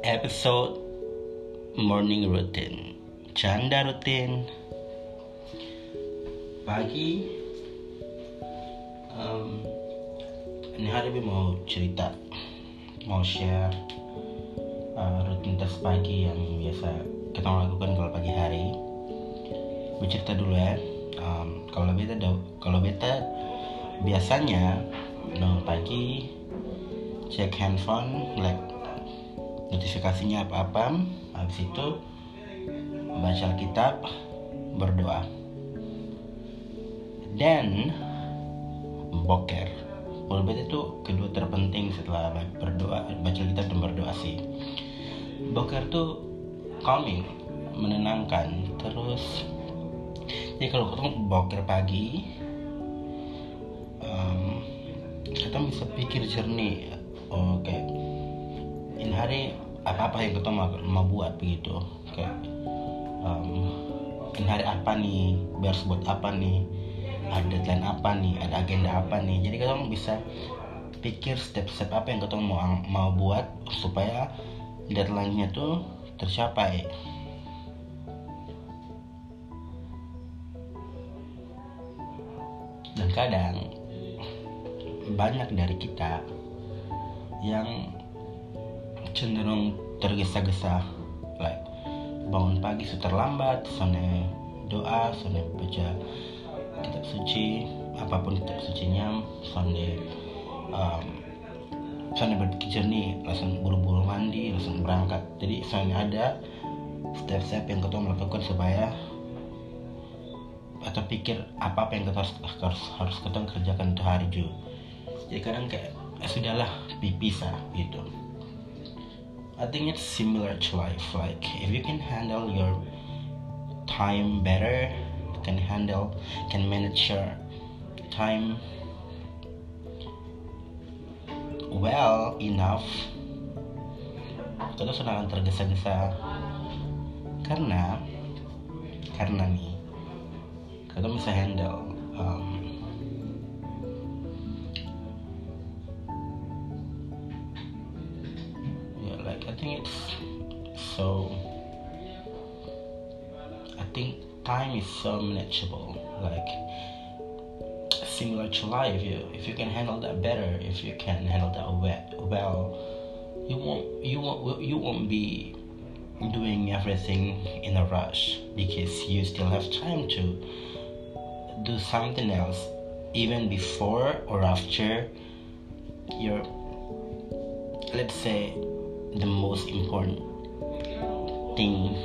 episode morning routine. Canda rutin pagi um, ini hari gue mau cerita mau share uh, rutinitas pagi yang biasa kita lakukan kalau pagi hari. Gue cerita dulu ya. Um, kalau beta kalau beta biasanya no, pagi cek handphone like notifikasinya apa-apa habis itu baca kitab berdoa. Dan boker. Beta itu kedua terpenting setelah berdoa baca kitab dan berdoa sih. Boker tuh calming menenangkan terus jadi kalau ketemu boker pagi um, kita bisa pikir jernih oh, kayak ini hari apa apa yang kita mau, mau buat begitu. Kayak um, ini hari apa nih? Biar buat apa nih? Ada deadline apa nih? Ada agenda apa nih? Jadi kita bisa pikir step-step apa yang kita mau mau buat supaya deadline-nya tuh tercapai. Dan kadang banyak dari kita yang cenderung tergesa-gesa like bangun pagi terlambat sone doa sone baca kitab suci apa pun kitab sucinya sone um, sone berpikir nih langsung buru-buru mandi langsung berangkat. Jadi sone ada step-step yang kita melakukan supaya atau pikir apa apa yang kita harus harus, harus kita kerjakan untuk hari juga jadi kadang kayak eh, sudahlah dipisah gitu I think it's similar to life. Like if you can handle your time better can handle can manage your time well enough kita sudah tergesa-gesa. Karena karena nih kita bisa handle um, think it's so. I think time is so manageable. Like similar to life, you, if you can handle that better, if you can handle that well, you won't you won't you won't be doing everything in a rush because you still have time to do something else even before or after your let's say the most important thing